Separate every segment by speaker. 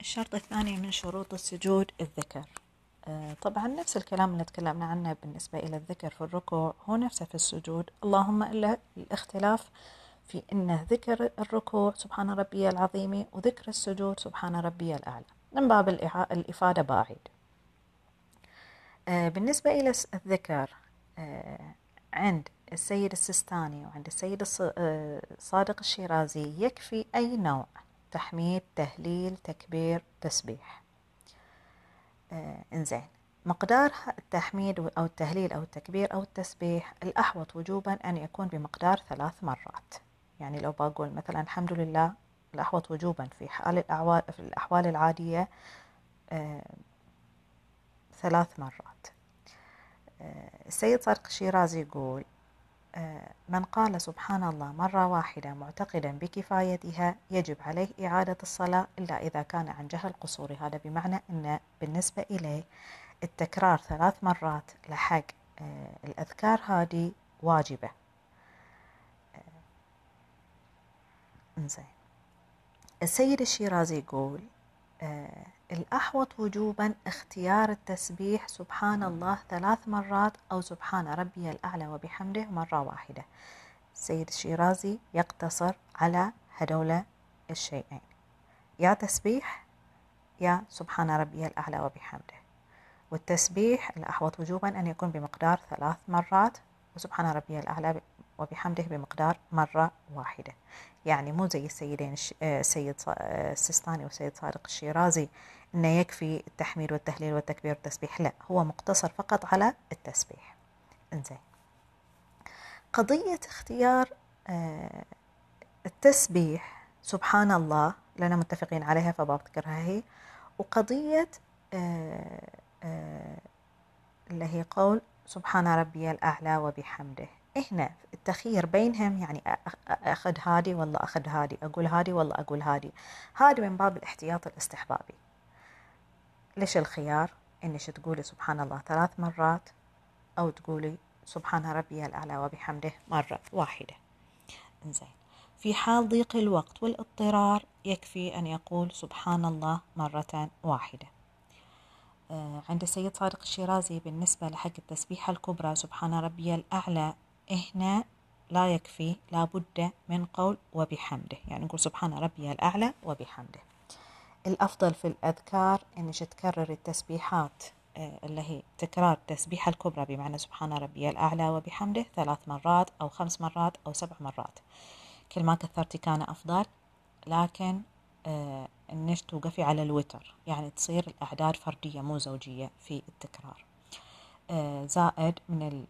Speaker 1: الشرط الثاني من شروط السجود الذكر. آه، طبعا نفس الكلام اللي تكلمنا عنه بالنسبة إلى الذكر في الركوع هو نفسه في السجود. اللهم إلا الاختلاف في أن ذكر الركوع سبحان ربي العظيم وذكر السجود سبحان ربي الأعلى. من باب الإفادة باعد. آه، بالنسبة إلى الذكر آه، عند السيد السستاني وعند السيد الصادق الشيرازي يكفي أي نوع. تحميد تهليل تكبير تسبيح. آه إنزين. مقدار التحميد أو التهليل أو التكبير أو التسبيح الأحوط وجوبا أن يكون بمقدار ثلاث مرات. يعني لو بقول مثلا الحمد لله الأحوط وجوبا في حال الأعوال في الأحوال العادية آه ثلاث مرات. آه السيد صادق الشيرازي يقول من قال سبحان الله مرة واحدة معتقدا بكفايتها يجب عليه إعادة الصلاة إلا إذا كان عن جهل قصوري. هذا بمعنى أن بالنسبة إليه التكرار ثلاث مرات لحق آه، الأذكار هذه واجبة. آه، إنزين. السيد الشيرازي يقول الأحوط وجوبا اختيار التسبيح سبحان الله ثلاث مرات أو سبحان ربي الأعلى وبحمده مرة واحدة. السيد الشيرازي يقتصر على هدول الشيئين. يا تسبيح يا سبحان ربي الأعلى وبحمده. والتسبيح الأحوط وجوبا أن يكون بمقدار ثلاث مرات وسبحان ربي الأعلى وبحمده بمقدار مرة واحدة. يعني مو زي السيدين السيد آه، آه، السيستاني والسيد صادق الشيرازي انه يكفي التحميد والتهليل والتكبير والتسبيح. لا هو مقتصر فقط على التسبيح. إنزين. قضية اختيار آه، التسبيح سبحان الله لنا متفقين عليها فبذكرها هي وقضية اللي هي قول سبحان ربي الأعلى وبحمده. هنا التخيير بينهم يعني أخذ هادي والله أخذ هادي أقول هادي والله أقول هادي هادي من باب الاحتياط الاستحبابي. ليش الخيار إنش تقولي سبحان الله ثلاث مرات أو تقولي سبحان ربي الأعلى وبحمده مرة واحدة؟ إنزين. في حال ضيق الوقت والاضطرار يكفي أن يقول سبحان الله مرة واحدة. آه، عند السيد صادق الشيرازي بالنسبة لحق التسبيحة الكبرى سبحان ربي الأعلى هنا لا يكفي لابد من قول وبحمده. يعني نقول سبحان ربي الأعلى وبحمده. الأفضل في الأذكار إنك تكرر التسبيحات آه، اللي هي تكرار التسبيحة الكبرى بمعنى سبحان ربي الأعلى وبحمده ثلاث مرات أو خمس مرات أو سبع مرات. كل ما كثرتي كان أفضل لكن آه إنك توقفي على الوتر يعني تصير الأعداد فردية مو زوجية في التكرار. آه زائد من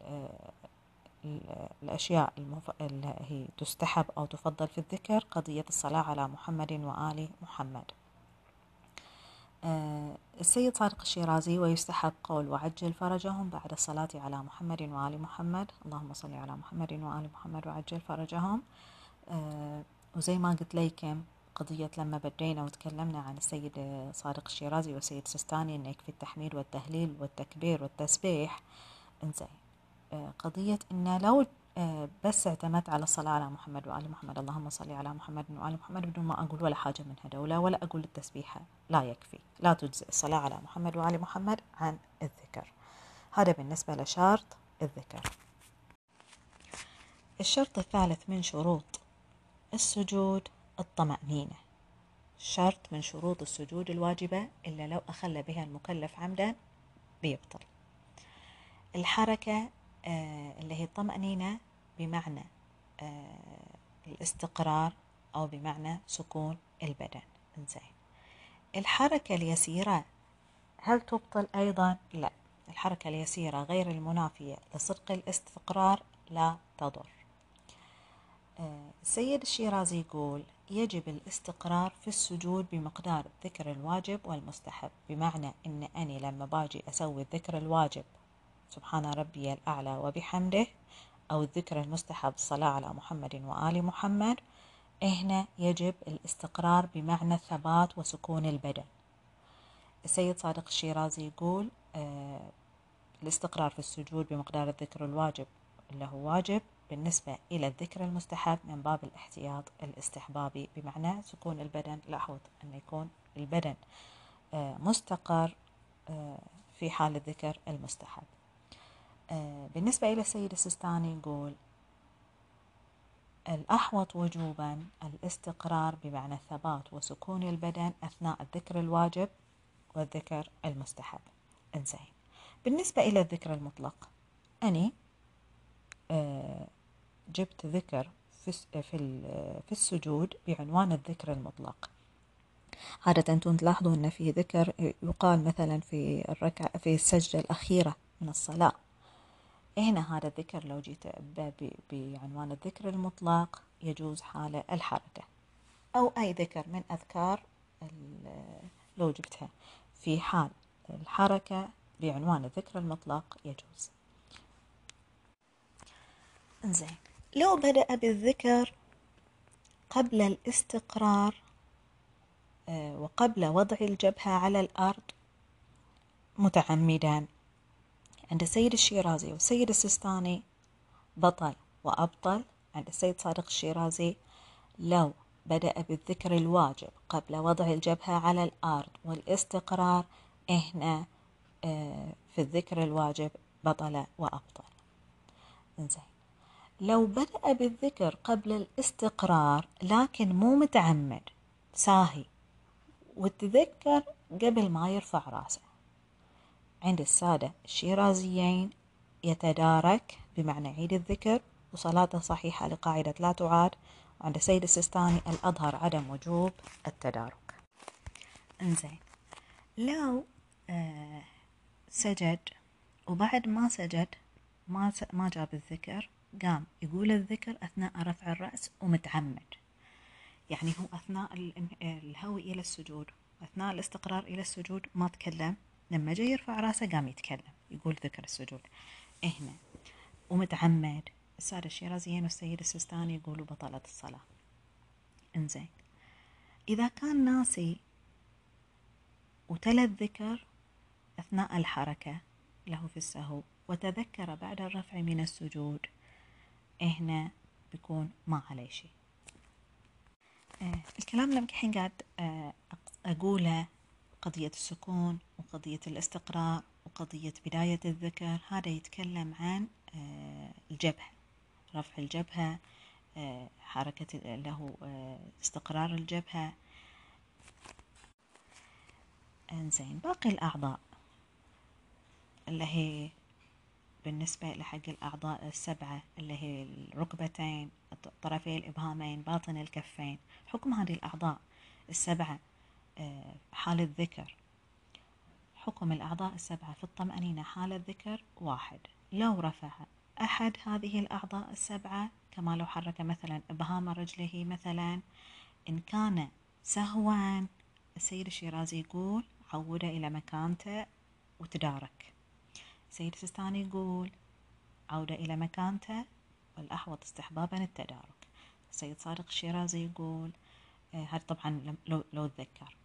Speaker 1: الأشياء اللي هي تستحب أو تفضل في الذكر قضية الصلاة على محمد وآل محمد. السيد صادق الشيرازي ويستحب قول وعجل فرجهم بعد الصلاة على محمد وآل محمد. اللهم صل على محمد وآل محمد وعجل فرجهم. آه، وزي ما قلت لكم قضية لما بدينا وتكلمنا عن السيد صادق الشيرازي والسيد سستاني إنه يكفي التحميد والتهليل والتكبير والتسبيح. إنزين آه، قضية إن لو آه، بس اعتمدت على الصلاة على محمد وآل محمد. اللهم صل على محمد وآل محمد بدون ما أقول ولا حاجة من هدولة ولا أقول التسبيحة لا يكفي. لا تجزئ الصلاة على محمد وآل محمد عن الذكر. هذا بالنسبة لشرط الذكر. الشرط الثالث من شروط السجود الطمأنينة. شرط من شروط السجود الواجبة إلا لو أخل بها المكلف عمدا بيبطل. الحركة آه، اللي هي الطمأنينة بمعنى آه، الاستقرار أو بمعنى سكون البدن. إنزين. الحركة اليسيرة هل تبطل أيضا؟ لا. الحركة اليسيرة غير المنافية لصدق الاستقرار لا تضر. آه، السيد الشيرازي يقول يجب الاستقرار في السجود بمقدار الذكر الواجب والمستحب. بمعنى أن أني لما باجي أسوي الذكر الواجب سبحان ربي الأعلى وبحمده أو الذكر المستحب الصلاة على محمد وآل محمد هنا يجب الاستقرار بمعنى الثبات وسكون البدن. السيد صادق الشيرازي يقول آه الاستقرار في السجود بمقدار الذكر الواجب اللي هو واجب بالنسبة إلى الذكر المستحب من باب الاحتياط الاستحبابي بمعنى سكون البدن لاحظ أن يكون البدن آه، مستقر آه، في حال الذكر المستحب. بالنسبة إلى السيد السيستاني يقول الأحوط وجوبا الاستقرار بمعنى الثبات وسكون البدن أثناء الذكر الواجب والذكر المستحب. إنزين. بالنسبة إلى الذكر المطلق أني جبت ذكر في السجود بعنوان الذكر المطلق. عادة أنتم تلاحظوا أن في ذكر يقال مثلا في الركعة في السجدة الأخيرة من الصلاة. هنا هذا الذكر لو جيت بعنوان الذكر المطلق يجوز حال الحركة. أو أي ذكر من أذكار لو جبتها. في حال الحركة بعنوان الذكر المطلق يجوز. زين لو بدأ بالذكر قبل الاستقرار آه، وقبل وضع الجبهة على الأرض متعمدا. عند السيد الشيرازي والسيد السيستاني بطل وأبطل. عند السيد صادق الشيرازي لو بدأ بالذكر الواجب قبل وضع الجبهة على الأرض والاستقرار هنا آه، في الذكر الواجب بطل وأبطل. إنزين. لو بدأ بالذكر قبل الاستقرار لكن مو متعمد ساهي وتذكر قبل ما يرفع رأسه. عند السادة الشيرازيين يتدارك بمعنى عيد الذكر وصلاته صحيحة لقاعدة لا تعاد وعند السيد السيستاني الأظهر عدم وجوب التدارك. إنزين. لو آه سجد وبعد ما سجد ما ما جاب الذكر قام يقول الذكر أثناء رفع الرأس ومتعمد. يعني هو أثناء الهوي إلى السجود أثناء الاستقرار إلى السجود ما تكلم. لما جاي يرفع راسه قام يتكلم يقول ذكر السجود. هنا ومتعمد. السادة الشيرازيين والسيد السيستاني يقولوا بطلت الصلاة. إنزين. إذا كان ناسي وتلا الذكر أثناء الحركة له في السهو وتذكر بعد الرفع من السجود هنا بيكون ما عليه شيء. آه الكلام اللي الحين قاعد آه أقوله قضية السكون وقضية الاستقراء وقضية بداية الذكر هذا يتكلم عن آه الجبهة رفع الجبهة آه حركة له آه استقرار الجبهة. إنزين باقي الأعضاء. اللي هي بالنسبة لحق الأعضاء السبعة اللي هي الركبتين طرفي الإبهامين باطن الكفين حكم هذه الأعضاء السبعة. آه، حال الذكر حكم الأعضاء السبعة في الطمأنينة حال الذكر واحد. لو رفع أحد هذه الأعضاء السبعة كما لو حرك مثلا إبهام رجله مثلا إن كان سهوا السيد الشيرازي يقول عوده إلى مكانته وتدارك. سيد السيستاني يقول عودة إلى مكانته والأحوط استحبابا التدارك. السيد صادق الشيرازي يقول آه، هذا طبعا لو, لو تذكر.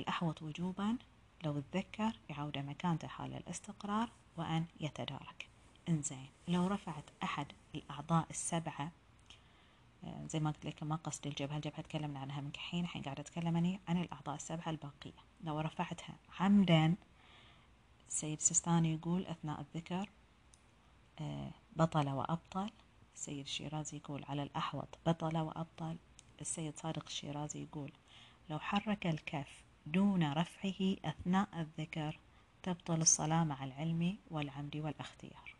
Speaker 1: الأحوط وجوبا لو تذكر يعود مكانته حال الاستقرار وأن يتدارك. إنزين لو رفعت أحد الأعضاء السبعة آه، زي ما قلت لك ما قصدي الجبهة الجبهة تكلمنا عنها من كحين الحين قاعدة أتكلم عن الأعضاء السبعة الباقية. لو رفعتها عمدا السيد سستاني يقول أثناء الذكر آه، بطل وأبطل. السيد الشيرازي يقول على الأحوط بطل وأبطل. السيد صادق الشيرازي يقول لو حرك الكف دون رفعه أثناء الذكر تبطل الصلاة مع العلم والعمد والأختيار.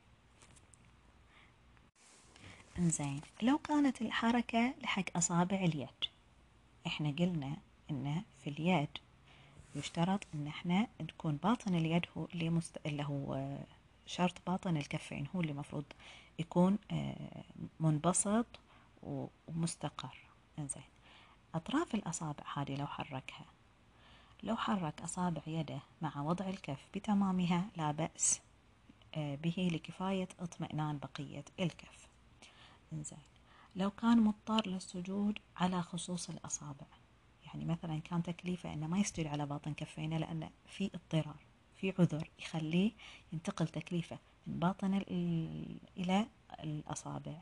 Speaker 1: إنزين لو كانت الحركة لحق أصابع اليد. إحنا قلنا انه في اليد يشترط إن إحنا تكون باطن اليد هو اللي, مست... اللي هو شرط باطن الكفين هو اللي مفروض يكون آه، منبسط ومستقر. إنزين أطراف الأصابع هذه لو حركها لو حرك أصابع يده مع وضع الكف بتمامها لا بأس آه، به لكفاية اطمئنان بقية الكف. إنزين. لو كان مضطر للسجود على خصوص الأصابع يعني مثلا كان تكليفه إنه ما يسجد على باطن كفينه لأنه في اضطرار في عذر يخليه ينتقل تكليفه من باطن إلى الأصابع.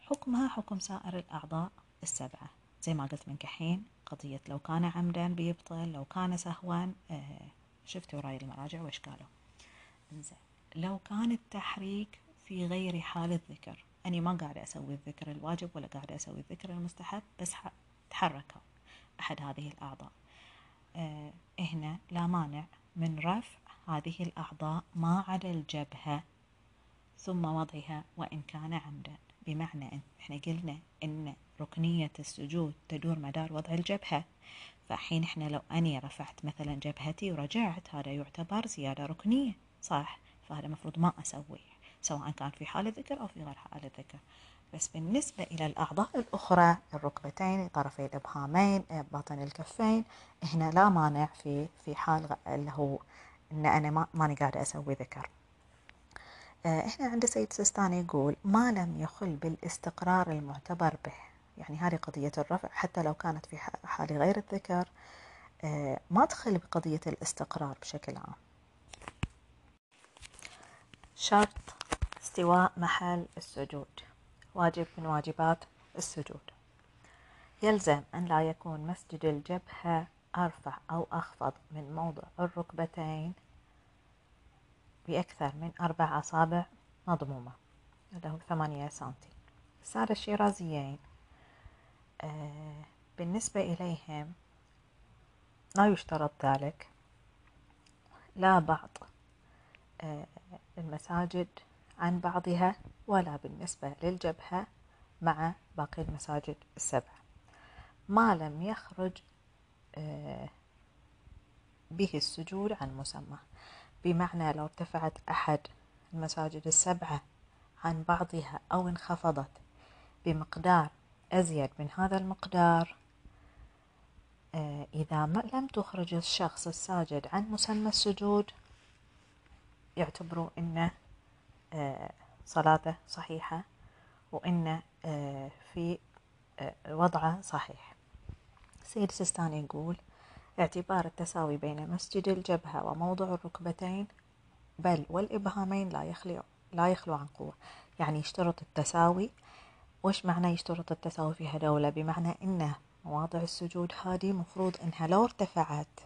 Speaker 1: حكمها حكم سائر الأعضاء السبعة. زي ما قلت من كحين قضية لو كان عمدا بيبطل لو كان سهوا آه شفتوا رأي المراجع وإيش قالوا؟ إنزين. لو كان التحريك في غير حال الذكر أنا ما قاعدة أسوي الذكر الواجب ولا قاعدة أسوي الذكر المستحب بس تحركوا أحد هذه الأعضاء. آه هنا لا مانع من رفع هذه الأعضاء ما على الجبهة ثم وضعها وإن كان عمدا. بمعنى إن إحنا قلنا إن ركنية السجود تدور مدار وضع الجبهة. فحين إحنا لو أني رفعت مثلا جبهتي ورجعت هذا يعتبر زيادة ركنية. صح فهذا مفروض ما أسويه سواء كان في حال الذكر أو في غير حال الذكر. بس بالنسبة إلى الأعضاء الأخرى الركبتين طرفي الإبهامين باطن الكفين هنا لا مانع في في حال اللي هو إن أنا ما ماني قاعدة أسوي ذكر. آه، هنا عند السيد سيستاني يقول ما لم يخل بالاستقرار المعتبر به. يعني هذه قضية الرفع حتى لو كانت في حال غير الذكر آه، ما تخل بقضية الاستقرار بشكل عام. شرط استواء محل السجود. واجب من واجبات السجود. يلزم أن لا يكون مسجد الجبهة أرفع أو أخفض من موضع الركبتين بأكثر من أربع أصابع مضمومة هو ثمانية سنتي. السادة الشيرازيين بالنسبة إليهم لا يشترط ذلك. لا بعض آه المساجد عن بعضها ولا بالنسبة للجبهة مع باقي المساجد السبع. ما لم يخرج آه، به السجود عن مسمى. بمعنى لو ارتفعت أحد المساجد السبعة عن بعضها أو انخفضت بمقدار أزيد من هذا المقدار. آه، إذا ما لم تخرج الشخص الساجد عن مسمى السجود يعتبروا أنه آه، صلاته صحيحة وأن آه، في وضعه صحيح. سيد سيستاني يقول اعتبار التساوي بين مسجد الجبهة وموضع الركبتين بل والإبهامين لا يخلو لا يخلو عن قوة. يعني يشترط التساوي وش معنى يشترط التساوي في هدولة بمعنى إن مواضع السجود هذه مفروض إنها لو ارتفعت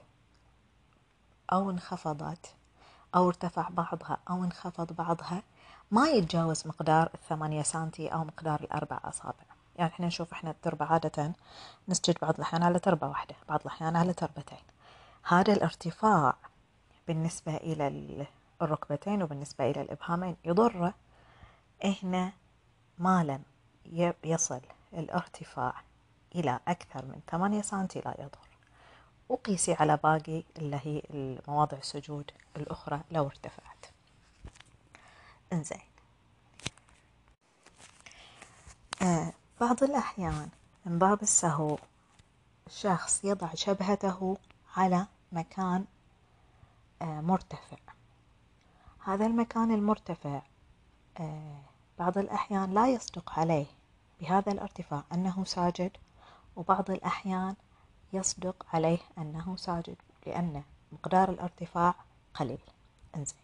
Speaker 1: أو انخفضت أو ارتفع بعضها أو انخفض بعضها ما يتجاوز مقدار الثمانية سنتي أو مقدار الأربع أصابع. يعني إحنا نشوف إحنا التربة عادة نسجد بعض الأحيان على تربة واحدة بعض الأحيان على تربتين. هذا الارتفاع بالنسبة إلى الركبتين وبالنسبة إلى الإبهامين يضره هنا ما لم يصل الارتفاع إلى أكثر من ثمانية سنتي لا يضر وقيسي على باقي اللي هي المواضع السجود الأخرى لو ارتفعت. إنزين. آه بعض الأحيان من باب السهو الشخص يضع جبهته على مكان آه مرتفع. هذا المكان المرتفع آه بعض الأحيان لا يصدق عليه بهذا الارتفاع أنه ساجد وبعض الأحيان يصدق عليه أنه ساجد لأن مقدار الارتفاع قليل. إنزين.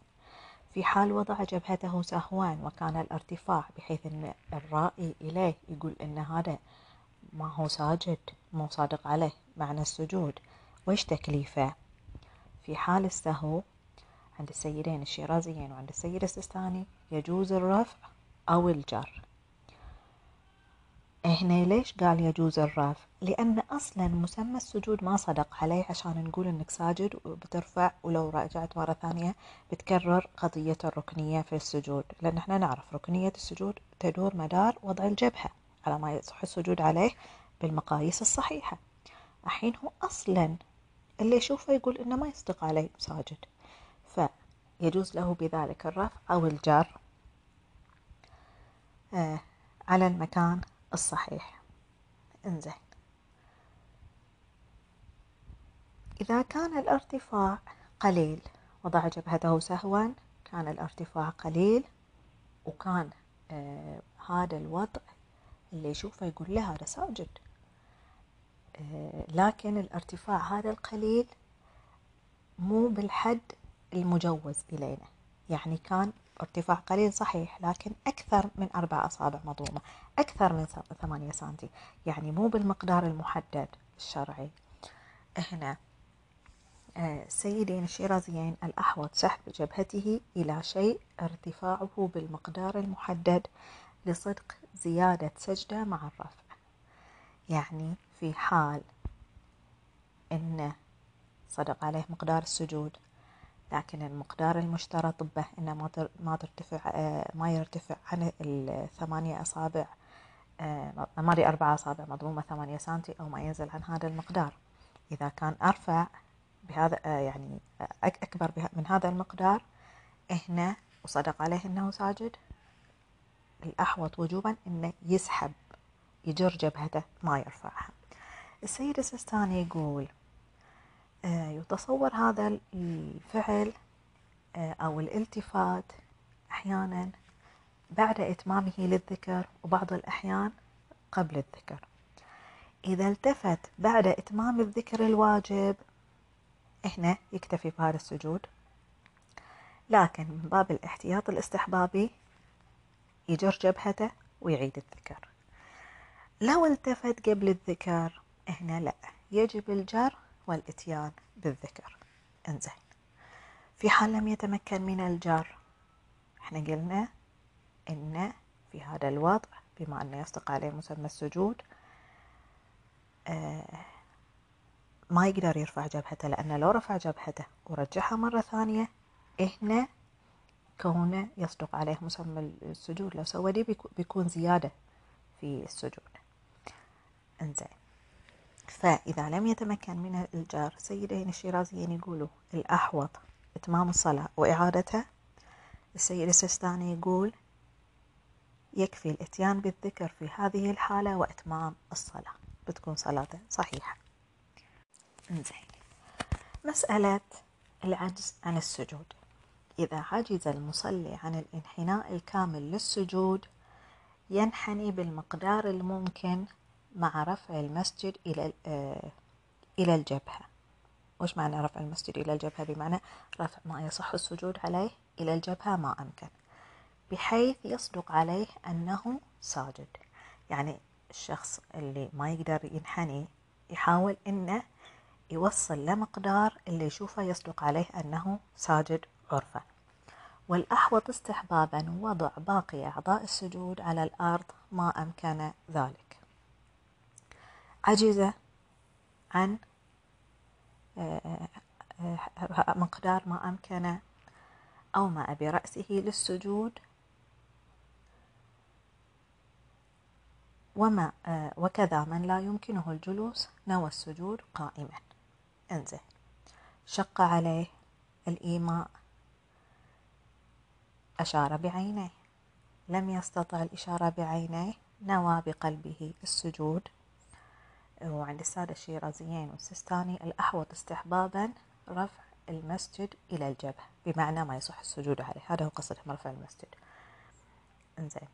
Speaker 1: في حال وضع جبهته سهوا وكان الارتفاع بحيث أن الرائي إليه يقول أن هذا ما هو ساجد مو صادق عليه معنى السجود. وإيش تكليفه؟ في حال السهو عند السيدين الشيرازيين وعند السيد السيستاني يجوز الرفع أو الجر. هنا ليش قال يجوز الرفع لأن أصلا مسمى السجود ما صدق عليه عشان نقول إنك ساجد وبترفع ولو رجعت مرة ثانية بتكرر قضية الركنية في السجود. لأن إحنا نعرف ركنية السجود تدور مدار وضع الجبهة على ما يصح السجود عليه بالمقاييس الصحيحة. الحين هو أصلا اللي يشوفه يقول إنه ما يصدق عليه ساجد. فيجوز له بذلك الرفع أو الجر على المكان الصحيح. انزين. إذا كان الارتفاع قليل وضع جبهته سهوا كان الارتفاع قليل وكان آه هذا الوضع اللي يشوفه يقول له هذا ساجد. آه لكن الارتفاع هذا القليل مو بالحد المجوز إلينا. يعني كان ارتفاع قليل صحيح لكن أكثر من أربع أصابع مضمومة أكثر من ثمانية سنتي يعني مو بالمقدار المحدد الشرعي. هنا آه، الشيرازيين الأحوط سحب جبهته إلى شيء ارتفاعه بالمقدار المحدد لصدق زيادة سجدة مع الرفع. يعني في حال أن صدق عليه مقدار السجود لكن المقدار المشترط به أنه ما ترتفع آه، ما يرتفع عن الثمانية أصابع آه، ما أربعة أصابع مضمومة ثمانية سنتي أو ما ينزل عن هذا المقدار. إذا كان أرفع بهذا آه، يعني أكبر من هذا المقدار هنا وصدق عليه أنه ساجد الأحوط وجوبا أنه يسحب يجر جبهته ما يرفعها. السيد السيستاني يقول يتصور هذا الفعل آه، أو الالتفات أحيانا بعد إتمامه للذكر وبعض الأحيان قبل الذكر. إذا التفت بعد إتمام الذكر الواجب هنا يكتفي بهذا السجود. لكن من باب الاحتياط الاستحبابي يجر جبهته ويعيد الذكر. لو التفت قبل الذكر هنا لا. يجب الجر والإتيان بالذكر. انزين. في حال لم يتمكن من الجر إحنا قلنا إن في هذا الوضع بما أنه يصدق عليه مسمى السجود آه ما يقدر يرفع جبهته لأنه لو رفع جبهته ورجعها مرة ثانية هنا كونه يصدق عليه مسمى السجود لو سوى دي بيكون زيادة في السجود. انزين. فإذا لم يتمكن من الجار سيدين الشيرازيين يقولوا الأحوط إتمام الصلاة وإعادتها السيد السيستاني يقول يكفي الإتيان بالذكر في هذه الحالة وإتمام الصلاة. بتكون صلاته صحيحة. إنزين. مسألة العجز عن السجود. إذا عجز المصلي عن الانحناء الكامل للسجود ينحني بالمقدار الممكن مع رفع المسجد إلى آه، إلى الجبهة. وش معنى رفع المسجد إلى الجبهة؟ بمعنى رفع ما يصح السجود عليه إلى الجبهة ما أمكن. بحيث يصدق عليه أنه ساجد. يعني الشخص اللي ما يقدر ينحني يحاول أنه يوصل لمقدار اللي يشوفه يصدق عليه أنه ساجد عرفا والأحوط استحبابا وضع باقي أعضاء السجود على الأرض ما أمكن ذلك. عجز عن آه، آه، مقدار ما أمكن أومأ برأسه للسجود. وما آه، وكذا من لا يمكنه الجلوس نوى السجود قائما. انزين. شق عليه الإيماء. أشار بعينيه. لم يستطع الإشارة بعينيه. نوى بقلبه السجود. وعند السادة الشيرازيين والسستاني الأحوط استحبابا رفع المسجد إلى الجبهة بمعنى ما يصح السجود عليه. هذا هو قصدهم رفع المسجد. إنزين.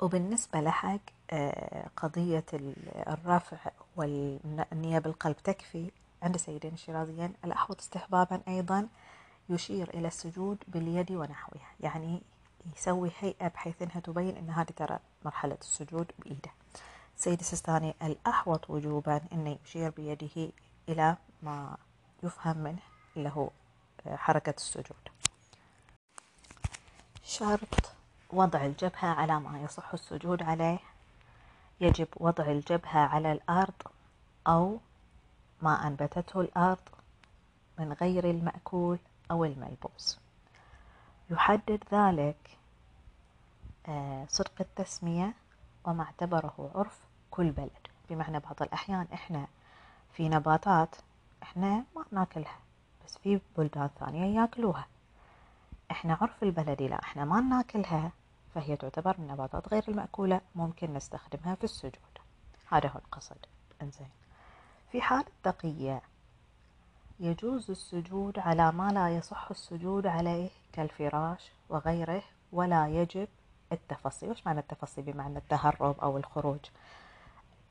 Speaker 1: وبالنسبة لحق آه، قضية الرفع والنية بالقلب تكفي عند سيدين الشيرازيين الأحوط استحبابا أيضا يشير إلى السجود باليد ونحوها يعني يسوي هيئة بحيث أنها تبين أن هذه ترى مرحلة السجود بإيده. سيد السيستاني الأحوط وجوبا أنه يشير بيده إلى ما يفهم منه اللي هو حركة السجود. شرط وضع الجبهة على ما يصح السجود عليه. يجب وضع الجبهة على الأرض أو ما أنبتته الأرض من غير المأكول أو الملبوس. يحدد ذلك آه، صدق التسمية وما اعتبره عرف كل بلد. بمعنى بعض الأحيان إحنا في نباتات إحنا ما ناكلها بس في بلدان ثانية ياكلوها. إحنا عرف البلدي لا إحنا ما ناكلها فهي تعتبر من النباتات غير المأكولة ممكن نستخدمها في السجود. هذا هو القصد. إنزين. في حال التقية يجوز السجود على ما لا يصح السجود عليه كالفراش وغيره ولا يجب التفصي وش معنى التفصي بمعنى التهرب أو الخروج.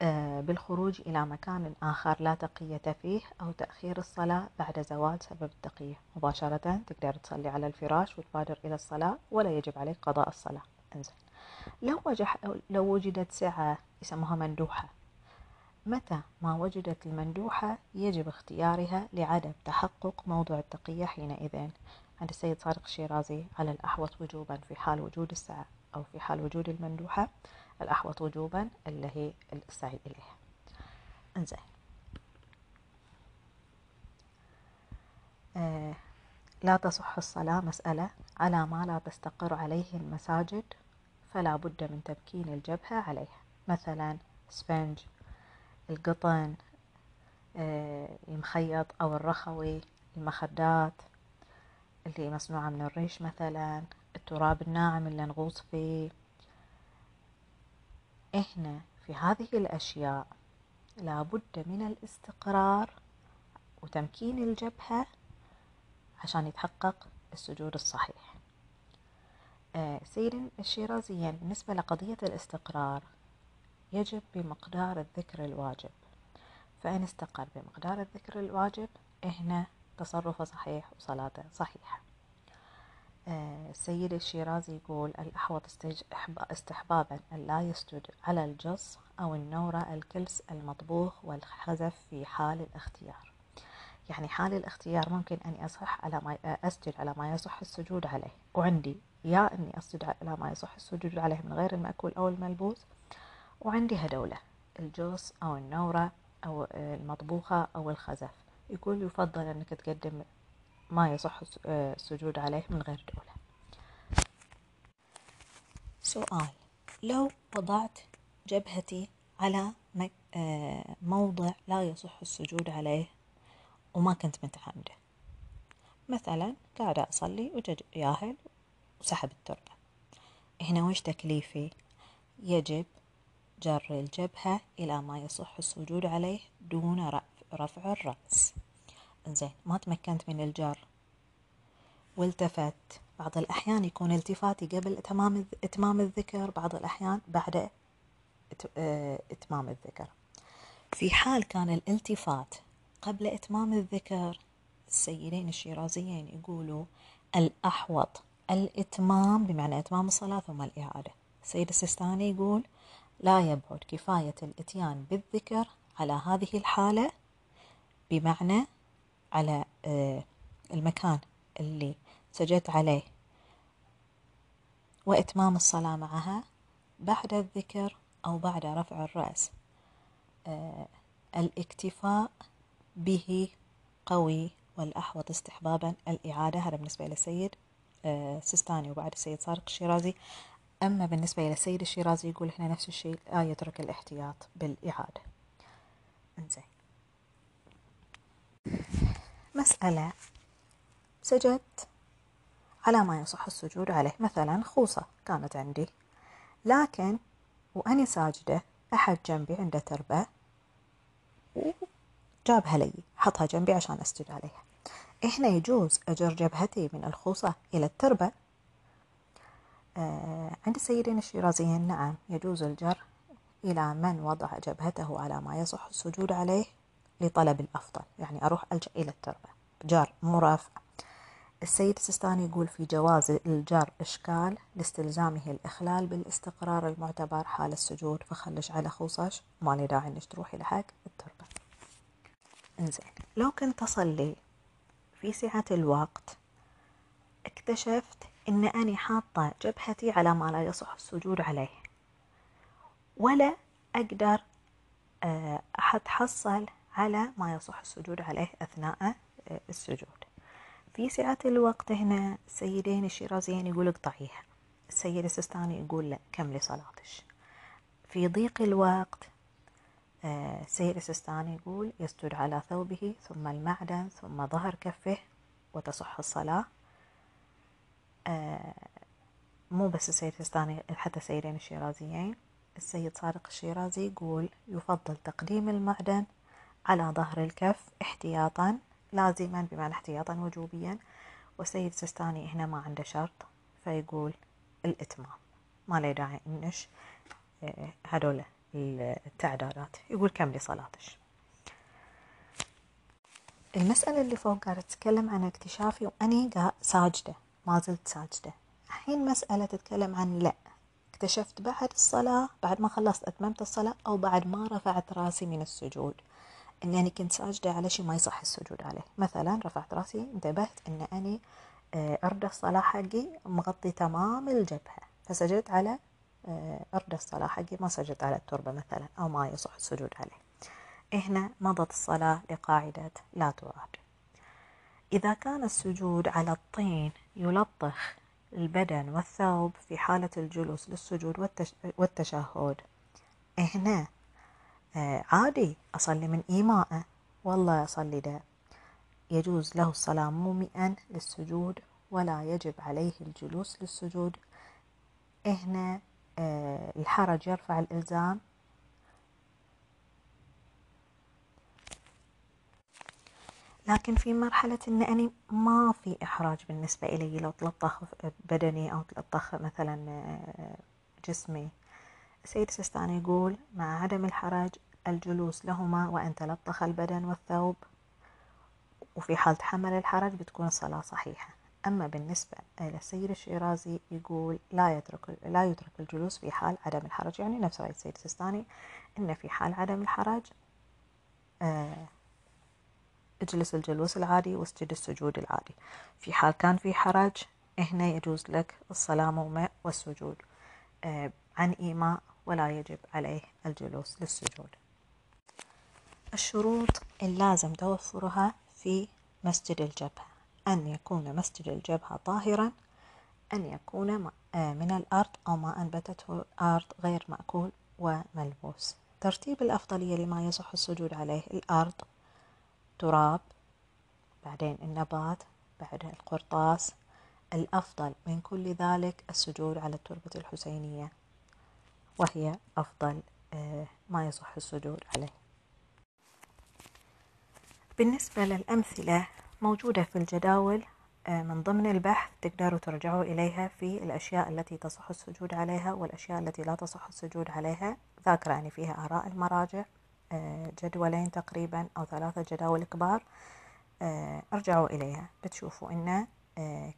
Speaker 1: آه، بالخروج إلى مكان آخر لا تقية فيه أو تأخير الصلاة بعد زوال سبب التقية. مباشرة تقدر تصلي على الفراش وتبادر إلى الصلاة ولا يجب عليك قضاء الصلاة. انزين. لو, وجح لو وجدت سعة يسموها مندوحة متى ما وجدت المندوحة يجب اختيارها لعدم تحقق موضوع التقية حينئذ؟ عند السيد صادق الشيرازي على الأحوط وجوبا في حال وجود السعة. أو في حال وجود المندوحة الأحوط وجوبا اللي هي السعي إليها. إنزين. آه لا تصح الصلاة مسألة على ما لا تستقر عليه المساجد فلا بد من تمكين الجبهة عليها. مثلا سفنج القطن آه المخيط أو الرخوي المخدات اللي مصنوعة من الريش مثلا. التراب الناعم اللي نغوص فيه. إحنا في هذه الأشياء لابد من الاستقرار وتمكين الجبهة عشان يتحقق السجود الصحيح. آه سيد الشيرازي بالنسبة لقضية الاستقرار يجب بمقدار الذكر الواجب. فإن استقر بمقدار الذكر الواجب هنا تصرفه صحيح وصلاته صحيحة. السيد الشيرازي يقول الأحوط استحبابا لا يسجد على الجص أو النورة الكلس المطبوخ والخزف في حال الاختيار. يعني حال الاختيار ممكن أني أصح على ما أسجد على ما يصح السجود عليه. وعندي يا أني أسجد على ما يصح السجود عليه من غير المأكول أو الملبوس. وعندي هدولة الجوص أو النورة أو المطبوخة أو الخزف. يقول يفضل أنك تقدم ما يصح السجود عليه من غير دولة. سؤال. لو وضعت جبهتي على آه، موضع لا يصح السجود عليه وما كنت متعمدة. مثلا قاعدة أصلي وجد ياهل وسحب التربة هنا وش تكليفي؟ يجب جر الجبهة إلى ما يصح السجود عليه دون رفع الرأس. زين ما تمكنت من الجر والتفت. بعض الأحيان يكون التفاتي قبل تمام إتمام الذكر بعض الأحيان بعد آه، إتمام الذكر. في حال كان الالتفات قبل إتمام الذكر السيدين الشيرازيين يقولوا الأحوط الإتمام بمعنى إتمام الصلاة ثم الإعادة. السيد السيستاني يقول لا يبعد كفاية الإتيان بالذكر على هذه الحالة بمعنى على آه، المكان اللي سجدت عليه. وإتمام الصلاة معها بعد الذكر أو بعد رفع الرأس. آه الاكتفاء به قوي والأحوط استحبابا. الإعادة هذا بالنسبة للسيد آه سيستاني وبعد السيد صارق الشيرازي. أما بالنسبة إلى السيد الشيرازي يقول هنا نفس الشيء لا يترك الاحتياط بالإعادة. إنزين. مسألة. سجدت على ما يصح السجود عليه. مثلا خوصة كانت عندي. لكن وأني ساجدة أحد جنبي عنده تربة وجابها لي حطها جنبي عشان أسجد عليها. هنا يجوز أجر جبهتي من الخوصة إلى التربة. آه عند السيدين الشيرازيين نعم يجوز الجر إلى من وضع جبهته على ما يصح السجود عليه لطلب الأفضل يعني أروح ألجأ إلى التربة. جر مرافع السيد السيستاني يقول في جواز الجر إشكال لاستلزامه الإخلال بالاستقرار المعتبر حال السجود. فخلش على خوصش ما لي داعي إنك تروحي لحق التربة. إنزين. لو كنت أصلي في سعة الوقت اكتشفت إن أني حاطة جبهتي على ما لا يصح السجود عليه. ولا أقدر آه، أتحصل على ما يصح السجود عليه أثناء آه، السجود. في سعة الوقت هنا السيدين الشيرازيين يقول اقطعيها السيد السستاني يقول لا كملي صلاتش في ضيق الوقت آه، السيد السستاني يقول يسجد على ثوبه ثم المعدن ثم ظهر كفه وتصح الصلاة. آه، مو بس السيد السستاني حتى السيدين الشيرازيين. السيد صادق الشيرازي يقول يفضل تقديم المعدن على ظهر الكف احتياطا. لازما بمعنى احتياطا وجوبيا. والسيد سستاني هنا ما عنده شرط فيقول الإتمام. ما له داعي إنش آه، هذول التعدادات. يقول كملي صلاتك المسألة اللي فوق قاعدة تتكلم عن اكتشافي وأني ساجدة ما زلت ساجدة. الحين مسألة تتكلم عن لا. اكتشفت بعد الصلاة بعد ما خلصت أتممت الصلاة أو بعد ما رفعت رأسي من السجود. أني كنت ساجدة على شيء ما يصح السجود عليه. مثلا رفعت رأسي انتبهت أن أني أرد الصلاة حقي مغطي تمام الجبهة. فسجدت على أرد الصلاة حقي ما سجدت على التربة مثلا أو ما يصح السجود عليه. هنا مضت الصلاة لقاعدة لا تعاد إذا كان السجود على الطين يلطخ البدن والثوب في حالة الجلوس للسجود والتشهد هنا آه، عادي أصلي من إيماءه والله أصلي ده يجوز له الصلاة مومئا للسجود ولا يجب عليه الجلوس للسجود. هنا آه، الحرج يرفع الإلزام. لكن في مرحلة أن أنا ما في إحراج بالنسبة إلي لو تلطخ بدني أو تلطخ مثلا آه، جسمي. السيد السيستاني يقول مع عدم الحرج الجلوس لهما وأن تلطخ البدن والثوب وفي حال تحمل الحرج بتكون الصلاة صحيحة. أما بالنسبة إلى السيد الشيرازي يقول لا يترك لا يترك الجلوس في حال عدم الحرج. يعني نفس رأي السيد السيستاني إن في حال عدم الحرج آه اجلس الجلوس العادي واسجد السجود العادي. في حال كان في حرج هنا يجوز لك الصلاة مومع والسجود. آه، عن إيماء ولا يجب عليه الجلوس للسجود. الشروط اللازم توفرها في مسجد الجبهة. أن يكون مسجد الجبهة طاهرا أن يكون آه، من الأرض أو ما أنبتته الأرض غير مأكول وملبوس. ترتيب الأفضلية لما يصح السجود عليه الأرض التراب بعدين النبات بعدها القرطاس. الأفضل من كل ذلك السجود على التربة الحسينية. وهي أفضل آه، ما يصح السجود عليه. بالنسبة للأمثلة موجودة في الجداول آه، من ضمن البحث تقدروا ترجعوا إليها في الأشياء التي تصح السجود عليها والأشياء التي لا تصح السجود عليها. ذاكرة يعني فيها آراء المراجع آه، جدولين تقريبا أو ثلاثة جداول كبار ارجعوا إليها. بتشوفوا إن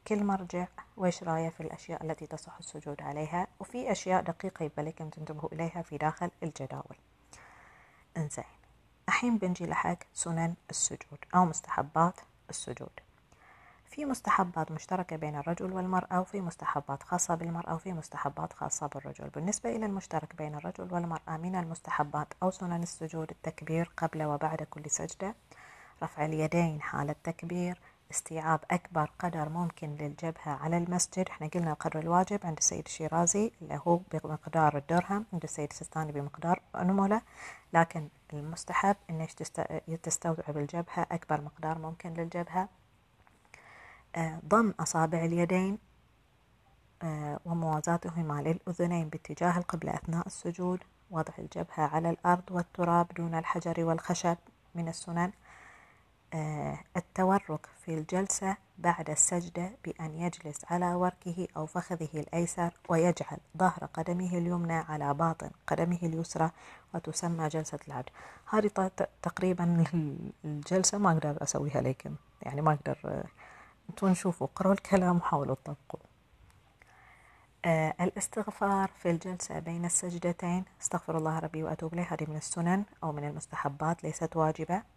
Speaker 1: كل مرجع وإيش رأيه في الأشياء التي تصح السجود عليها؟ وفي أشياء دقيقة يبقى لكم تنتبهوا إليها في داخل الجداول. إنزين. الحين بنجي لحق سنن السجود أو مستحبات السجود. في مستحبات مشتركة بين الرجل والمرأة وفي مستحبات خاصة بالمرأة وفي مستحبات خاصة بالرجل. بالنسبة إلى المشترك بين الرجل والمرأة من المستحبات أو سنن السجود التكبير قبل وبعد كل سجدة؟ رفع اليدين حال التكبير استيعاب أكبر قدر ممكن للجبهة على المسجد. إحنا قلنا القدر الواجب عند السيد الشيرازي اللي هو بمقدار الدرهم عند السيد السيستاني بمقدار أنملة لكن المستحب انك تستوعب الجبهة أكبر مقدار ممكن للجبهة. آه، ضم أصابع اليدين آه، وموازاتهما للأذنين باتجاه القبلة أثناء السجود. وضع الجبهة على الأرض والتراب دون الحجر والخشب من السنن. التورك في الجلسة بعد السجدة بأن يجلس على وركه أو فخذه الأيسر ويجعل ظهر قدمه اليمنى على باطن قدمه اليسرى وتسمى جلسة العبد هذه تقريبا الجلسة ما أقدر أسويها لكم. يعني ما أقدر أنتوا نشوفوا قروا الكلام وحاولوا تطبقوا. آه الاستغفار في الجلسة بين السجدتين استغفر الله ربي وأتوب إليه هذه من السنن أو من المستحبات ليست واجبة. آه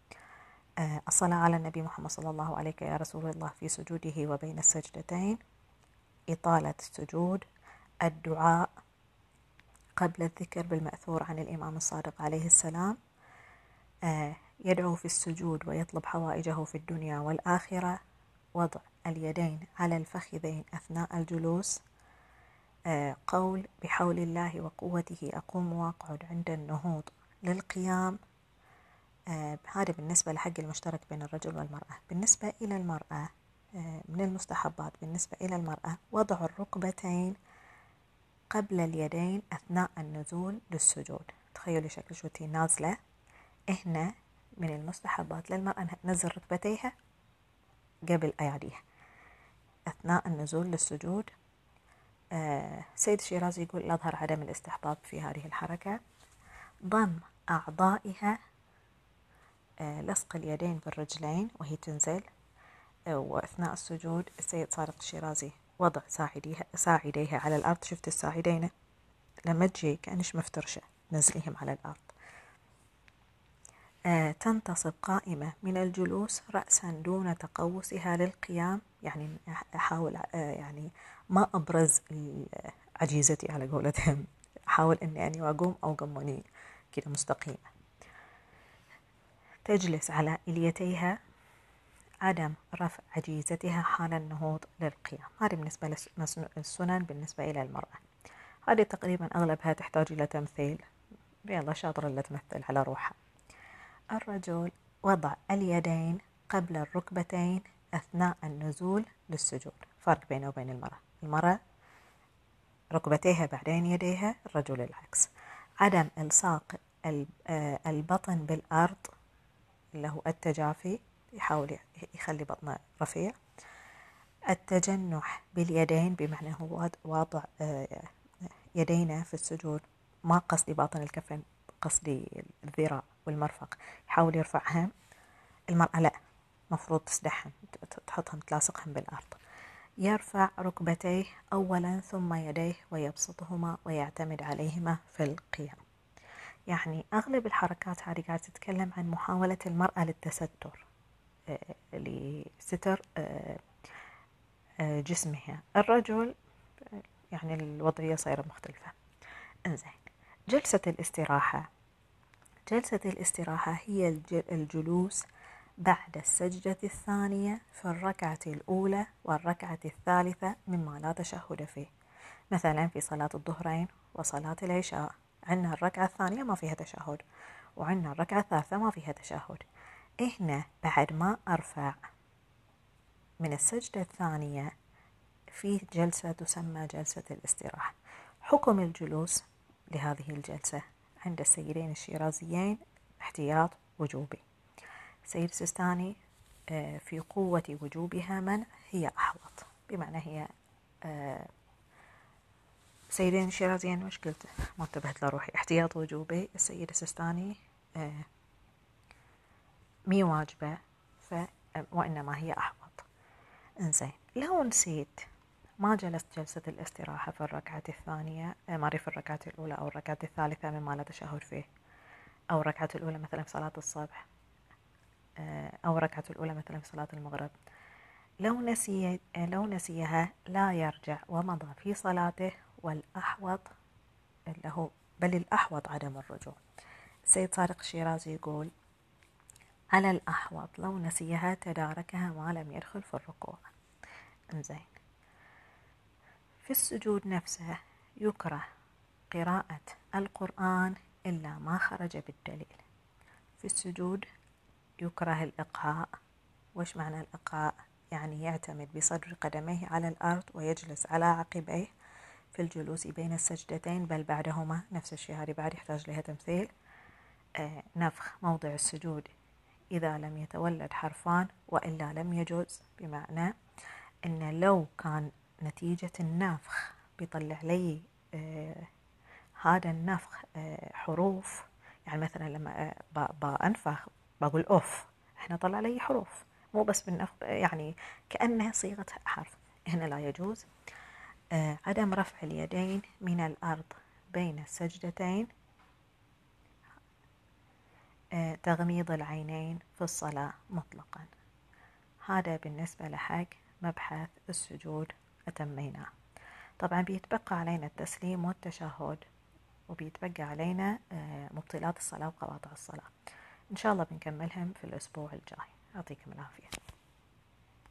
Speaker 1: الصلاة على النبي محمد صلى الله عليه يا رسول الله في سجوده وبين السجدتين إطالة السجود الدعاء قبل الذكر بالمأثور عن الإمام الصادق عليه السلام آه يدعو في السجود ويطلب حوائجه في الدنيا والآخرة وضع اليدين على الفخذين أثناء الجلوس آه، قول بحول الله وقوته أقوم وأقعد عند النهوض للقيام هذا بالنسبة لحق المشترك بين الرجل والمرأة. بالنسبة إلى المرأة آه، من المستحبات بالنسبة إلى المرأة وضع الركبتين قبل اليدين أثناء النزول للسجود. تخيلوا شكل شوتي نازلة هنا من المستحبات للمرأة أنها تنزل ركبتيها قبل أياديها أثناء النزول للسجود. آه سيد الشيرازي يقول لا يظهر عدم الاستحباب في هذه الحركة. ضم أعضائها آه، لصق اليدين بالرجلين وهي تنزل آه، وأثناء السجود السيد صادق الشيرازي وضع ساعديها ساعديها على الأرض. شفت الساعدين؟ لما تجي كأنش مفترشة نزليهم على الأرض. آه، تنتصب قائمة من الجلوس رأسا دون تقوسها للقيام. يعني أحاول يعني ما أبرز عجيزتي على قولتهم. أحاول أني أني أقوم أو قموني كده مستقيمة تجلس على إليتيها. عدم رفع عجيزتها حال النهوض للقيام. هذه بالنسبة للسنن بالنسبة إلى المرأة. هذه تقريبا أغلبها تحتاج إلى تمثيل. يلا شاطرة اللي تمثل على روحها. الرجل وضع اليدين قبل الركبتين أثناء النزول للسجود. فرق بينه وبين المرأة. المرأة ركبتيها بعدين يديها الرجل العكس. عدم إلصاق آه، البطن بالأرض اللي هو التجافي يحاول يخلي بطنه رفيع. التجنح باليدين بمعنى هو وضع آه، يدينا في السجود ما قصدي باطن الكفين قصدي الذراع والمرفق. يحاول يرفعهم المرأة لا مفروض تسدحهم تحطهم تلاصقهم بالأرض. يرفع ركبتيه أولا ثم يديه ويبسطهما ويعتمد عليهما في القيام. يعني أغلب الحركات هذه قاعدة تتكلم عن محاولة المرأة للتستر آه، لستر آه، آه، جسمها. الرجل يعني الوضعية صايرة مختلفة. إنزين جلسة الاستراحة. جلسة الاستراحة هي الجلوس بعد السجدة الثانية في الركعة الأولى والركعة الثالثة مما لا تشهد فيه. مثلا في صلاة الظهرين وصلاة العشاء. عندنا الركعة الثانية ما فيها تشهد وعندنا الركعة الثالثة ما فيها تشهد. هنا بعد ما أرفع من السجدة الثانية في جلسة تسمى جلسة الاستراحة. حكم الجلوس لهذه الجلسة عند السيدين الشيرازيين احتياط وجوبي. سيد سيستاني آه، في قوة وجوبها منع هي أحوط بمعنى هي آه، سيدين الشيرازيين وش قلت ما انتبهت لروحي. احتياط وجوبي. السيد السيستاني آه، مي واجبة ف وإنما هي أحوط. إنزين لو نسيت ما جلست جلسة الاستراحة في الركعة الثانية ما في الركعة الأولى أو الركعة الثالثة مما لا تشهد فيه. أو الركعة الأولى مثلا في صلاة الصبح أو الركعة الأولى مثلا في صلاة المغرب. لو نسي لو نسيها لا يرجع ومضى في صلاته والأحوط اللي هو بل الأحوط عدم الرجوع. السيد صادق الشيرازي يقول على الأحوط لو نسيها تداركها ما لم يدخل في الركوع. إنزين. في السجود نفسه يكره قراءة القرآن إلا ما خرج بالدليل. في السجود يكره الإقهاء. وش معنى الإقهاء؟ يعني يعتمد بصدر قدميه على الأرض ويجلس على عقبيه. في الجلوس بين السجدتين بل بعدهما نفس الشيء هذه بعد يحتاج لها تمثيل. آه نفخ موضع السجود إذا لم يتولد حرفان وإلا لم يجوز بمعنى أن لو كان نتيجة النفخ بيطلع لي آه هذا النفخ آه حروف. يعني مثلا لما بأنفخ بقول أوف إحنا طلع لي حروف. مو بس بالنفخ يعني كأنها صيغة حرف. هنا لا يجوز. عدم رفع اليدين من الأرض بين السجدتين آه تغميض العينين في الصلاة مطلقا. هذا بالنسبة لحق مبحث السجود أتميناه طبعا بيتبقى علينا التسليم والتشهد وبيتبقى علينا آه مبطلات الصلاة وقواطع الصلاة. إن شاء الله بنكملهم في الأسبوع الجاي. يعطيكم العافية.